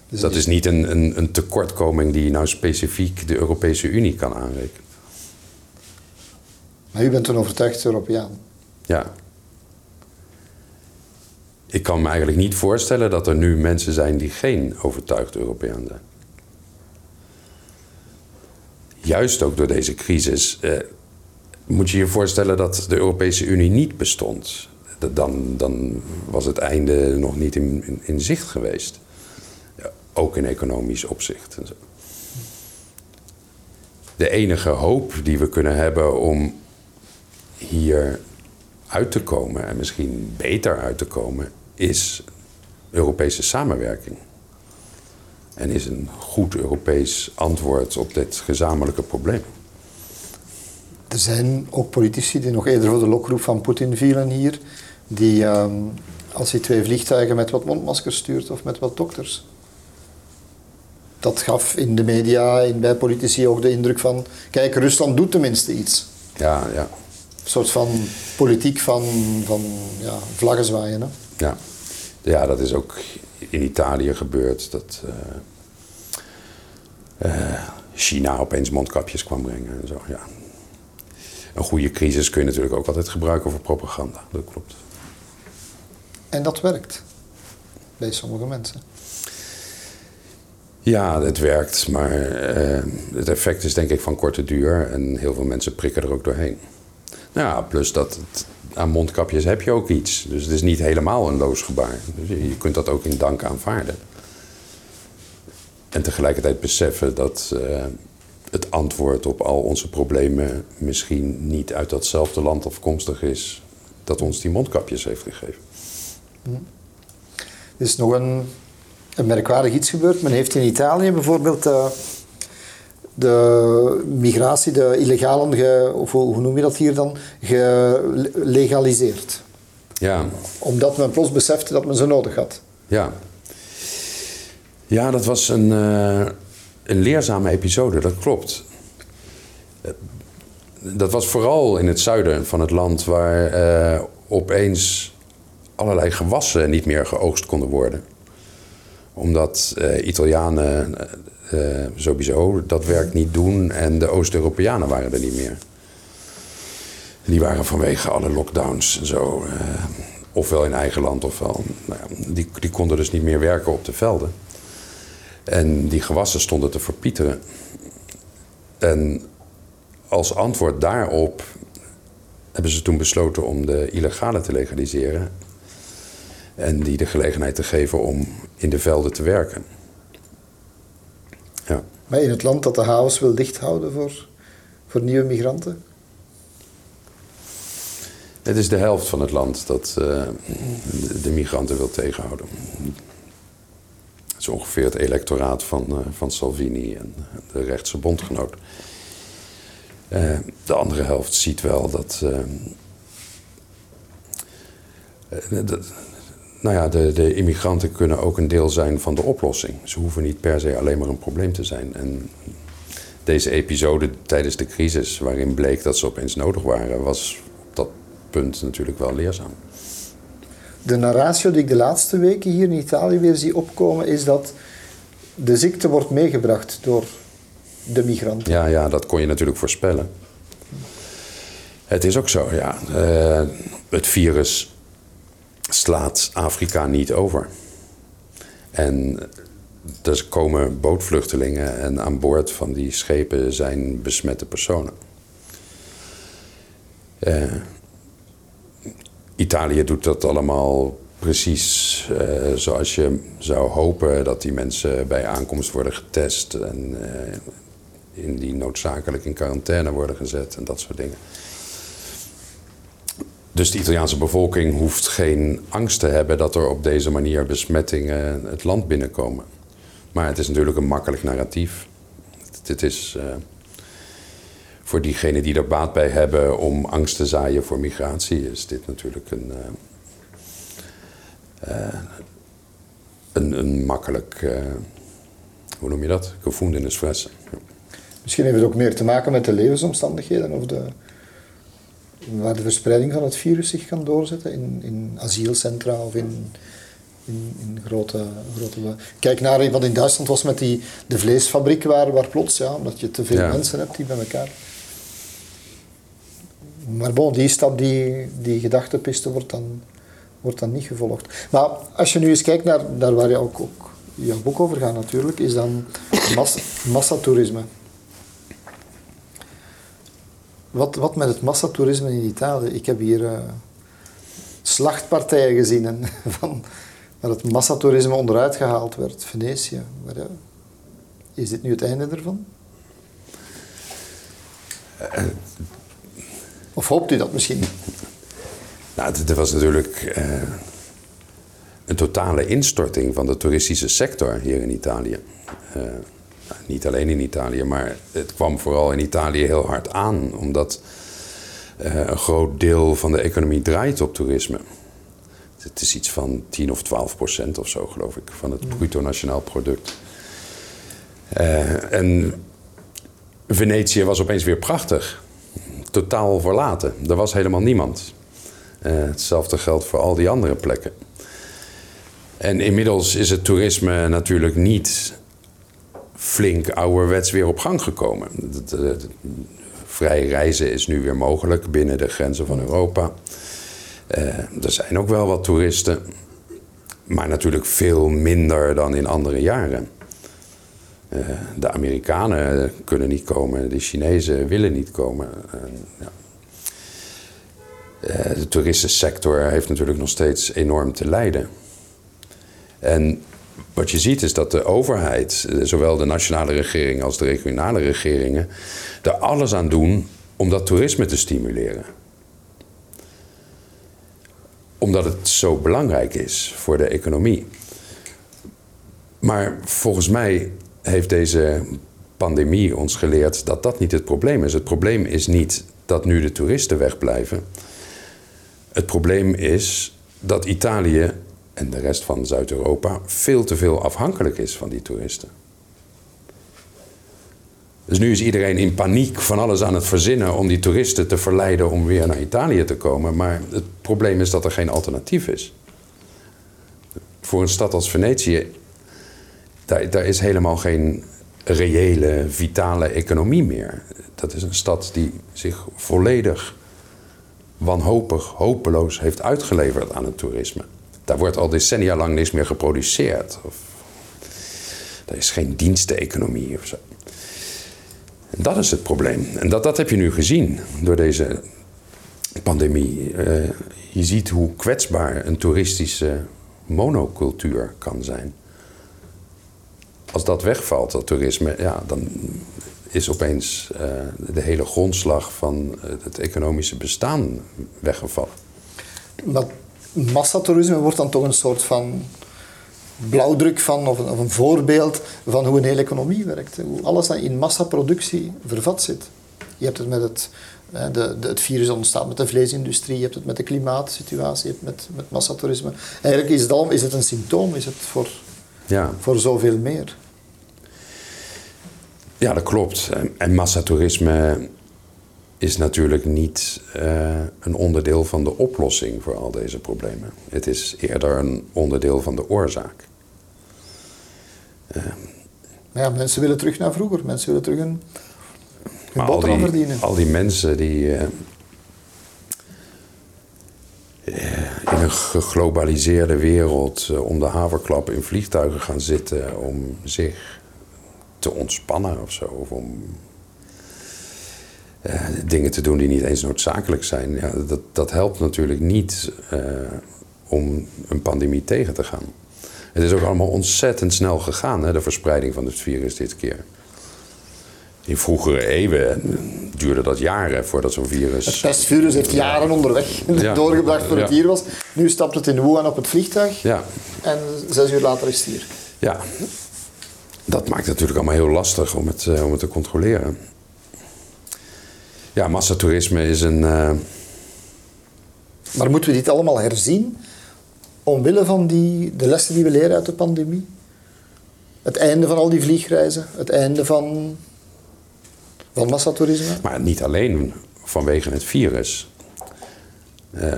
Dus dat is niet een, een, een tekortkoming die nou specifiek de Europese Unie kan aanrekenen. Maar u bent een overtuigd Europeaan. Ja. Ik kan me eigenlijk niet voorstellen dat er nu mensen zijn die geen overtuigd Europeaan zijn. Juist ook door deze crisis eh, moet je je voorstellen dat de Europese Unie niet bestond. Dan, dan was het einde nog niet in, in, in zicht geweest. Ja, ook in economisch opzicht. En zo. De enige hoop die we kunnen hebben om hier uit te komen en misschien beter uit te komen, is Europese samenwerking. En is een goed Europees antwoord op dit gezamenlijke probleem. Er zijn ook politici die nog eerder voor de lokroep van Poetin vielen hier, die ehm, als hij twee vliegtuigen met wat mondmaskers stuurt of met wat dokters. Dat gaf in de media, in, bij politici ook de indruk van, kijk, Rusland doet tenminste iets. Ja, ja. Een soort van politiek van, van ja, vlaggen zwaaien. Hè? Ja. ja, dat is ook in Italië gebeurd. Dat uh, China opeens mondkapjes kwam brengen en zo. Ja. Een goede crisis kun je natuurlijk ook altijd gebruiken voor propaganda. Dat klopt. En dat werkt bij sommige mensen. Ja, het werkt, maar uh, het effect is denk ik van korte duur en heel veel mensen prikken er ook doorheen. Nou ja, plus dat het, aan mondkapjes heb je ook iets. Dus het is niet helemaal een loos gebaar. Dus je kunt dat ook in dank aanvaarden. En tegelijkertijd beseffen dat uh, het antwoord op al onze problemen misschien niet uit datzelfde land afkomstig is dat ons die mondkapjes heeft gegeven. Er is nog een, merkwaardig iets gebeurd. Men heeft in Italië bijvoorbeeld uh, de migratie, de illegalen, ge, of hoe noem je dat hier dan, gelegaliseerd. Ja. Omdat men plots besefte dat men ze nodig had. Ja. Ja, dat was een, uh, een leerzame episode, dat klopt. Dat was vooral in het zuiden van het land waar uh, opeens allerlei gewassen niet meer geoogst konden worden. Omdat uh, Italianen uh, sowieso dat werk niet doen en de Oost-Europeanen waren er niet meer. Die waren vanwege alle lockdowns en zo, ofwel in eigen land ofwel. Nou die, die konden dus niet meer werken op de velden. En die gewassen stonden te verpieteren. En als antwoord daarop hebben ze toen besloten om de illegale te legaliseren. En die de gelegenheid te geven om in de velden te werken. Maar in het land dat de havens wil dichthouden voor, voor nieuwe migranten? Het is de helft van het land dat uh, de migranten wil tegenhouden is ongeveer het electoraat van, uh, van Salvini en de rechtse bondgenoot. Uh, de andere helft ziet wel dat. Uh, nou ja, de, de immigranten kunnen ook een deel zijn van de oplossing. Ze hoeven niet per se alleen maar een probleem te zijn. En deze episode tijdens de crisis, waarin bleek dat ze opeens nodig waren, was op dat punt natuurlijk wel leerzaam de narratio die ik de laatste weken hier in Italië weer zie opkomen, is dat de ziekte wordt meegebracht door de migranten. Ja, ja, dat kon je natuurlijk voorspellen. Het is ook zo, ja. Uh, het virus slaat Afrika niet over. En er komen bootvluchtelingen en aan boord van die schepen zijn besmette personen. Uh, Italië doet dat allemaal precies uh, zoals je zou hopen dat die mensen bij aankomst worden getest en uh, in die noodzakelijk in quarantaine worden gezet en dat soort dingen. Dus de Italiaanse bevolking hoeft geen angst te hebben dat er op deze manier besmettingen het land binnenkomen. Maar het is natuurlijk een makkelijk narratief. Dit is uh, voor diegenen die er baat bij hebben om angst te zaaien voor migratie, is dit natuurlijk een, uh, uh, een, een, makkelijk, hoe noem je dat? Gevoend in fressen. Misschien heeft het ook meer te maken met de levensomstandigheden of de, waar de verspreiding van het virus zich kan doorzetten in, in asielcentra of in, in, in grote, grote... Kijk naar wat in Duitsland was met die, de vleesfabriek waar, waar plots, ja, omdat je te veel mensen hebt die bij elkaar maar bon, die stap, die, die gedachtenpiste wordt dan wordt dan niet gevolgd. Maar als je nu eens kijkt naar, naar waar je ook, ook jouw boek over gaat natuurlijk, is dan massa, massatoerisme. Wat, wat met het massatoerisme in Italië? Ik heb hier uh, slachtpartijen gezien en, van, waar het massatoerisme onderuit gehaald werd. Venetië. Maar, is dit nu het einde ervan? Uh, of hoopt u dat misschien? Nou, er was natuurlijk uh, een totale instorting van de toeristische sector hier in Italië. Uh, niet alleen in Italië, maar het kwam vooral in Italië heel hard aan, omdat uh, een groot deel van de economie draait op toerisme. Het is iets van 10 of 12 procent of zo, geloof ik, van het bruto nationaal product. en Venetië was opeens weer prachtig. Totaal verlaten. Er was helemaal niemand. Uh, hetzelfde geldt voor al die andere plekken. En inmiddels is het toerisme natuurlijk niet flink ouderwets weer op gang gekomen. vrij reizen is nu weer mogelijk binnen de grenzen van Europa. Uh, er zijn ook wel wat toeristen, maar natuurlijk veel minder dan in andere jaren. Uh, de Amerikanen kunnen niet komen, de Chinezen willen niet komen. Uh, ja. Eh, de toeristensector heeft natuurlijk nog steeds enorm te lijden. En wat je ziet is dat de overheid, zowel de nationale regering als de regionale regeringen, er alles aan doen om dat toerisme te stimuleren. Omdat het zo belangrijk is voor de economie. Maar volgens mij heeft deze pandemie ons geleerd dat dat niet het probleem is. Het probleem is niet dat nu de toeristen wegblijven. Het probleem is dat Italië en de rest van Zuid-Europa veel te veel afhankelijk is van die toeristen. Dus nu is iedereen in paniek van alles aan het verzinnen om die toeristen te verleiden om weer naar Italië te komen. Maar het probleem is dat er geen alternatief is. Voor een stad als Venetië, daar, daar is helemaal geen reële, vitale economie meer. Dat is een stad die zich volledig wanhopig, hopeloos heeft uitgeleverd aan het toerisme. Daar wordt al decennia lang niks meer geproduceerd. Of, er is geen diensteconomie of zo. En dat is het probleem. En dat, dat heb je nu gezien door deze pandemie. Uh, je ziet hoe kwetsbaar een toeristische monocultuur kan zijn. Als dat wegvalt, dat toerisme, ja, dan is opeens uh, de hele grondslag van het economische bestaan weggevallen. Maar massatoerisme wordt dan toch een soort van blauwdruk van, of een, of een, voorbeeld van hoe een hele economie werkt. Hoe alles dat in massaproductie vervat zit. Je hebt het met het, de, de, het virus ontstaat met de vleesindustrie, je hebt het met de klimaatsituatie, je hebt het met, met massatoerisme. Eigenlijk is het, al, is het een symptoom, is het voor, ja. voor zoveel meer. Ja, dat klopt. En massatoerisme is natuurlijk niet uh, een onderdeel van de oplossing voor al deze problemen. Het is eerder een onderdeel van de oorzaak. Uh, ja, mensen willen terug naar vroeger. Mensen willen terug een, een boterham verdienen. Al die mensen die uh, in een geglobaliseerde wereld om de haverklap in vliegtuigen gaan zitten om zich te ontspannen of zo. Of om uh, dingen te doen die niet eens noodzakelijk zijn. Ja, dat, dat helpt natuurlijk niet uh, om een pandemie tegen te gaan. Het is ook allemaal ontzettend snel gegaan, hè, de verspreiding van het virus dit keer. In vroegere eeuwen duurde dat jaren voordat zo'n virus. Het pestvirus heeft jaren onderweg ja. doorgebracht voor het hier was. Nu stapt het in Wuhan op het vliegtuig ja. en zes uur later is het hier. Ja, dat maakt het natuurlijk allemaal heel lastig om het, uh, om het te controleren. Ja, massatoerisme is een. Uh... Maar moeten we dit allemaal herzien? Omwille van die, de lessen die we leren uit de pandemie? Het einde van al die vliegreizen? Het einde van, van massatoerisme? Maar niet alleen vanwege het virus. Uh,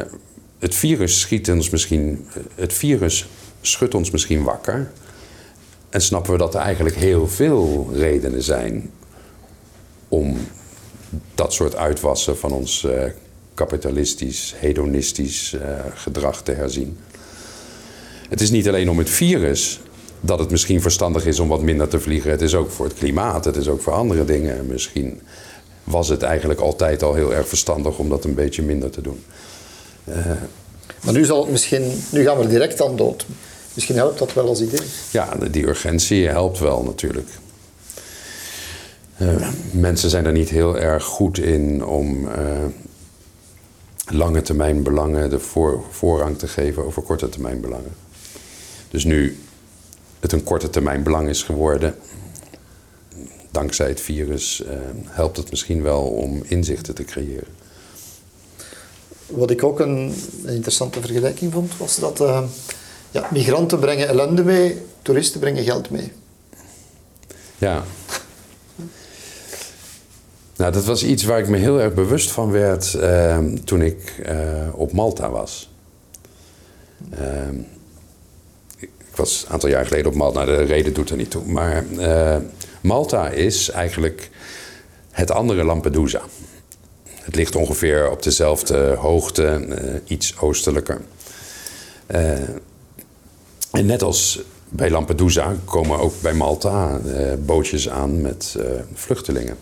het virus schiet ons misschien. Het virus schudt ons misschien wakker. En snappen we dat er eigenlijk heel veel redenen zijn om dat soort uitwassen van ons uh, kapitalistisch, hedonistisch uh, gedrag te herzien. Het is niet alleen om het virus dat het misschien verstandig is om wat minder te vliegen. Het is ook voor het klimaat, het is ook voor andere dingen. Misschien was het eigenlijk altijd al heel erg verstandig om dat een beetje minder te doen. Uh, maar nu, zal het misschien, nu gaan we direct aan dood. Misschien helpt dat wel als idee. Ja, die urgentie helpt wel natuurlijk. Uh, mensen zijn er niet heel erg goed in om uh, lange termijn belangen de voor, voorrang te geven over korte termijn belangen. Dus nu het een korte termijn belang is geworden, dankzij het virus, uh, helpt het misschien wel om inzichten te creëren. Wat ik ook een, interessante vergelijking vond, was dat ja, migranten brengen ellende mee, toeristen brengen geld mee. Ja. Nou, dat was iets waar ik me heel erg bewust van werd uh, toen ik uh, op Malta was. Ehm, ik was een aantal jaar geleden op Malta. Nou, de reden doet er niet toe. Maar Malta is eigenlijk het andere Lampedusa. Het ligt ongeveer op dezelfde hoogte, uh, iets oostelijker. En net als bij Lampedusa komen ook bij Malta bootjes aan met vluchtelingen.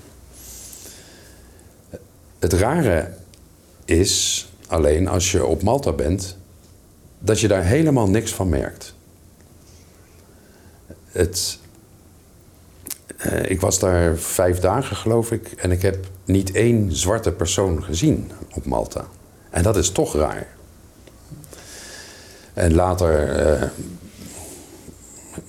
Het rare is alleen als je op Malta bent, dat je daar helemaal niks van merkt. Uh, ik was daar vijf dagen, geloof ik. En ik heb niet één zwarte persoon gezien op Malta. En dat is toch raar. En later uh,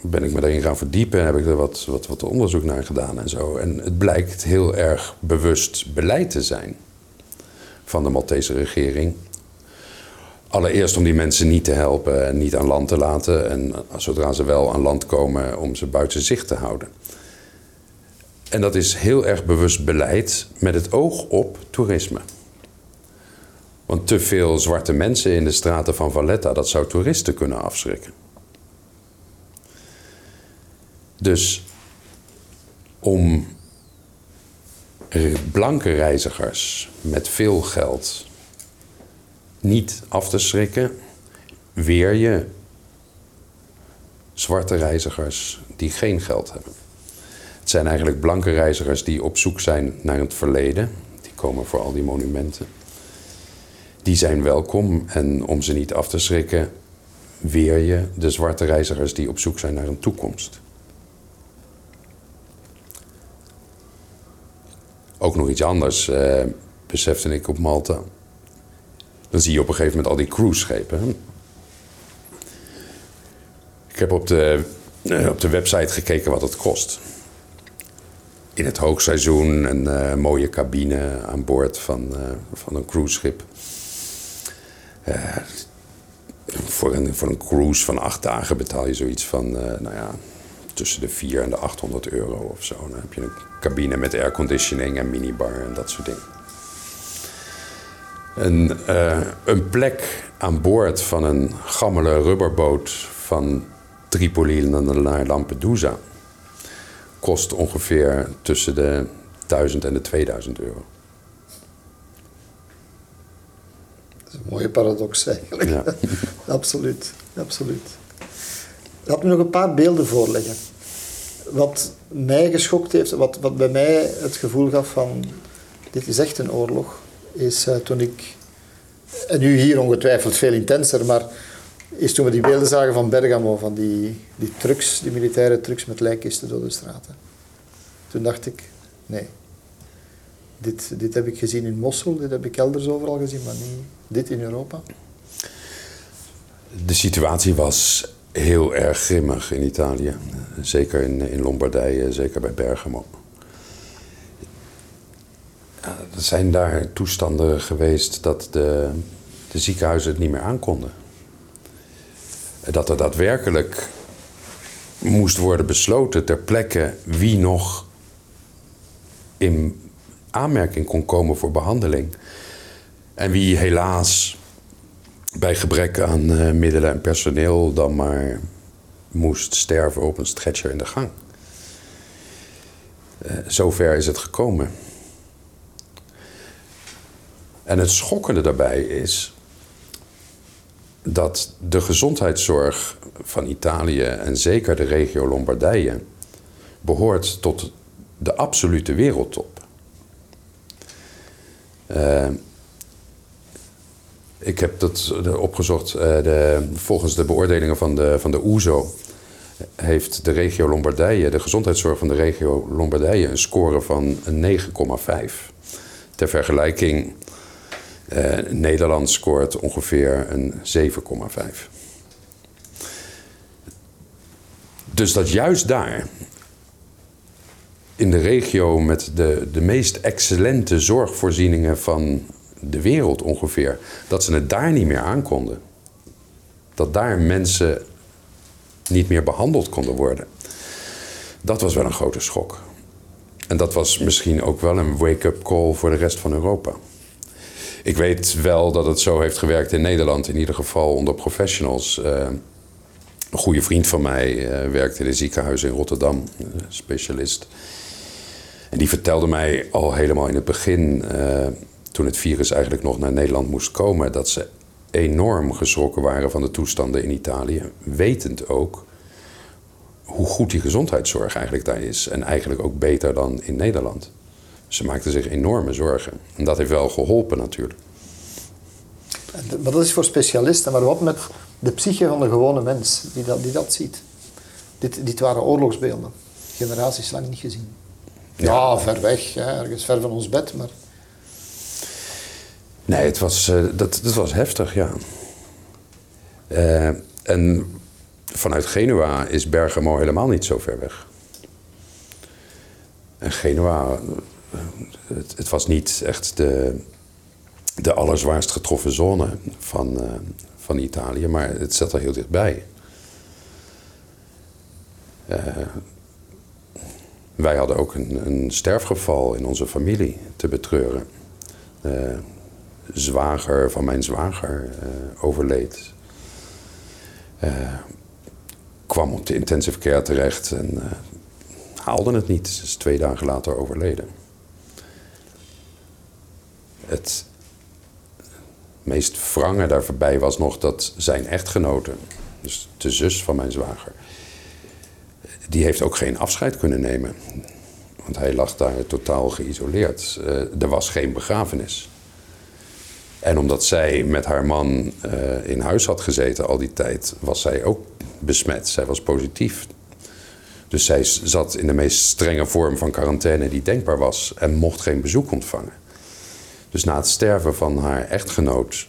ben ik me daarin gaan verdiepen en heb ik er wat, wat, wat onderzoek naar gedaan en zo. En het blijkt heel erg bewust beleid te zijn van de Maltese regering. Allereerst om die mensen niet te helpen en niet aan land te laten. En zodra ze wel aan land komen, om ze buiten zicht te houden. En dat is heel erg bewust beleid met het oog op toerisme. Want te veel zwarte mensen in de straten van Valletta, dat zou toeristen kunnen afschrikken. Dus om blanke reizigers met veel geld niet af te schrikken, weer je zwarte reizigers die geen geld hebben. Het zijn eigenlijk blanke reizigers die op zoek zijn naar het verleden. Die komen voor al die monumenten. Die zijn welkom en om ze niet af te schrikken, weer je de zwarte reizigers die op zoek zijn naar een toekomst. Ook nog iets anders eh, besefte ik op Malta. Dan zie je op een gegeven moment al die cruiseschepen. Ik heb op de, eh, op de website gekeken wat het kost in het hoogseizoen een uh, mooie cabine aan boord van, uh, van een cruiseschip. Uh, voor, een, voor een cruise van acht dagen betaal je zoiets van, nou ja, tussen de 4 en de 800 euro of zo. Dan heb je een cabine met airconditioning en minibar en dat soort dingen. Een, een plek aan boord van een gammele rubberboot van Tripoli naar Lampedusa kost ongeveer tussen de 1000 en de 2000 euro. Dat is een mooie paradox eigenlijk. Ja. absoluut, absoluut. Laat me nog een paar beelden voorleggen. Wat mij geschokt heeft, wat, wat bij mij het gevoel gaf van dit is echt een oorlog, is uh, toen ik, en nu hier ongetwijfeld veel intenser, maar is toen we die beelden zagen van Bergamo, van die, die trucks, die militaire trucks met lijkkisten door de straten. Toen dacht ik, nee, dit, dit heb ik gezien in Mossel, dit heb ik elders overal gezien, maar niet dit in Europa. De situatie was heel erg grimmig in Italië. Zeker in, in Lombardije, zeker bij Bergamo. Er zijn daar toestanden geweest dat de, de ziekenhuizen het niet meer aankonden dat er daadwerkelijk moest worden besloten ter plekke wie nog in aanmerking kon komen voor behandeling. En wie helaas bij gebrek aan uh, middelen en personeel dan maar moest sterven op een stretcher in de gang. Uh, zover is het gekomen. En het schokkende daarbij is dat de gezondheidszorg van Italië en zeker de regio Lombardije behoort tot de absolute wereldtop. Uh, ik heb dat opgezocht. Uh, de, volgens de beoordelingen van de, van de OESO heeft de regio Lombardije, de gezondheidszorg van de regio Lombardije, een score van 9,5. Ter vergelijking, uh, Nederland scoort ongeveer een 7,5. Dus dat juist daar, in de regio met de, de meest excellente zorgvoorzieningen van de wereld ongeveer, dat ze het daar niet meer aankonden. Dat daar mensen niet meer behandeld konden worden. Dat was wel een grote schok. En dat was misschien ook wel een wake-up call voor de rest van Europa. Ik weet wel dat het zo heeft gewerkt in Nederland, in ieder geval onder professionals. Uh, een goede vriend van mij uh, werkte in een ziekenhuis in Rotterdam, specialist. En die vertelde mij al helemaal in het begin, uh, toen het virus eigenlijk nog naar Nederland moest komen, dat ze enorm geschrokken waren van de toestanden in Italië. Wetend ook hoe goed die gezondheidszorg eigenlijk daar is. En eigenlijk ook beter dan in Nederland. Ze maakten zich enorme zorgen. En dat heeft wel geholpen natuurlijk. Maar dat is voor specialisten. Maar wat met de psyche van de gewone mens die dat, die dat ziet? Dit, dit waren oorlogsbeelden. Generaties lang niet gezien. Ja, ver weg, ergens ver van ons bed, maar... Nee, het was, uh, dat, dat was heftig, ja. Uh, en vanuit Genua is Bergamo helemaal niet zo ver weg. En Genua, het, het was niet echt de, de allerzwaarst getroffen zone van, uh, van Italië, maar het zat er heel dichtbij. wij hadden ook een, een, sterfgeval in onze familie te betreuren zwager van mijn zwager uh, overleed. Uh, kwam op de intensive care terecht en uh, haalde het niet. Ze is twee dagen later overleden. Het meest wrange daar voorbij was nog dat zijn echtgenote, dus de zus van mijn zwager, die heeft ook geen afscheid kunnen nemen. Want hij lag daar totaal geïsoleerd. er was geen begrafenis. En omdat zij met haar man uh, in huis had gezeten al die tijd, was zij ook besmet. Zij was positief. Dus zij zat in de meest strenge vorm van quarantaine die denkbaar was en mocht geen bezoek ontvangen. Dus na het sterven van haar echtgenoot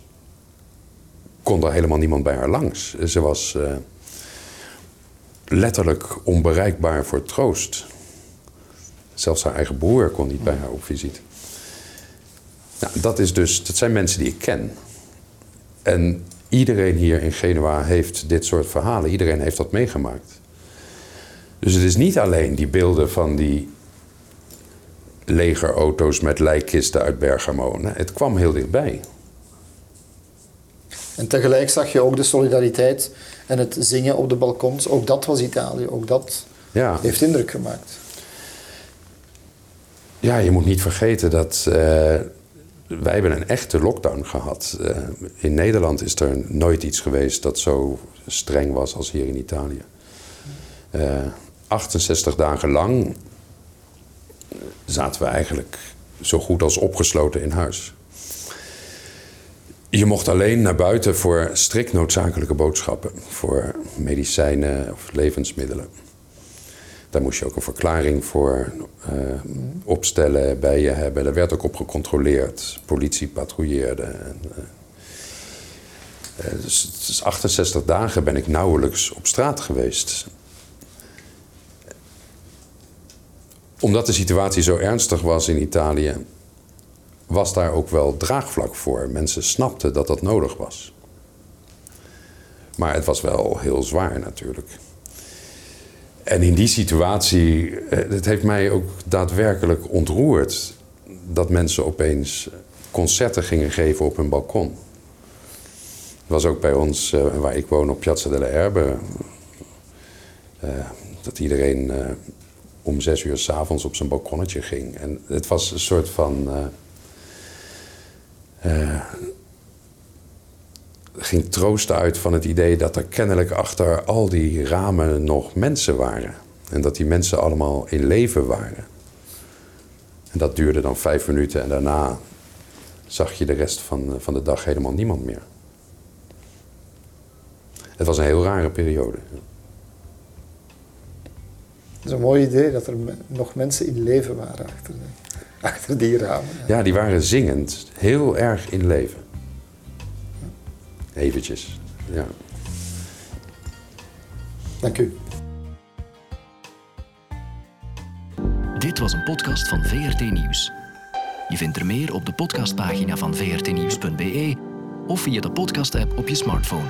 kon er helemaal niemand bij haar langs. Ze was uh, letterlijk onbereikbaar voor troost. Zelfs haar eigen broer kon niet bij haar op visite. Nou, dat, is dus, dat zijn mensen die ik ken. En iedereen hier in Genua heeft dit soort verhalen. Iedereen heeft dat meegemaakt. Dus het is niet alleen die beelden van die legerauto's met lijkkisten uit Bergamo. Het kwam heel dichtbij. En tegelijk zag je ook de solidariteit en het zingen op de balkons. Ook dat was Italië. Ook dat ja. heeft indruk gemaakt. Ja, je moet niet vergeten dat uh, wij hebben een echte lockdown gehad. Uh, in Nederland is er nooit iets geweest dat zo streng was als hier in Italië. Uh, eh, 68 dagen lang zaten we eigenlijk zo goed als opgesloten in huis. Je mocht alleen naar buiten voor strikt noodzakelijke boodschappen, voor medicijnen of levensmiddelen. Daar moest je ook een verklaring voor uh, opstellen, bij je hebben. Daar werd ook op gecontroleerd. Politie patrouilleerde. En, uh, dus, dus 68 dagen ben ik nauwelijks op straat geweest. Omdat de situatie zo ernstig was in Italië, was daar ook wel draagvlak voor. Mensen snapten dat dat nodig was. Maar het was wel heel zwaar natuurlijk. En in die situatie, eh, het heeft mij ook daadwerkelijk ontroerd dat mensen opeens concerten gingen geven op hun balkon. Het was ook bij ons, uh, waar ik woon, op Piazza delle Erbe, uh, dat iedereen om zes uur s'avonds op zijn balkonnetje ging. En het was een soort van ging troost uit van het idee dat er kennelijk achter al die ramen nog mensen waren. En dat die mensen allemaal in leven waren. En dat duurde dan vijf minuten en daarna zag je de rest van, van de dag helemaal niemand meer. Het was een heel rare periode. Het is een mooi idee dat er nog mensen in leven waren achter, achter die ramen. Ja. ja, die waren zingend, heel erg in leven. Eventjes, ja. Dank u. Dit was een podcast van VRT Nieuws. Je vindt er meer op de podcastpagina van vrtnieuws.be of via de podcast-app op je smartphone.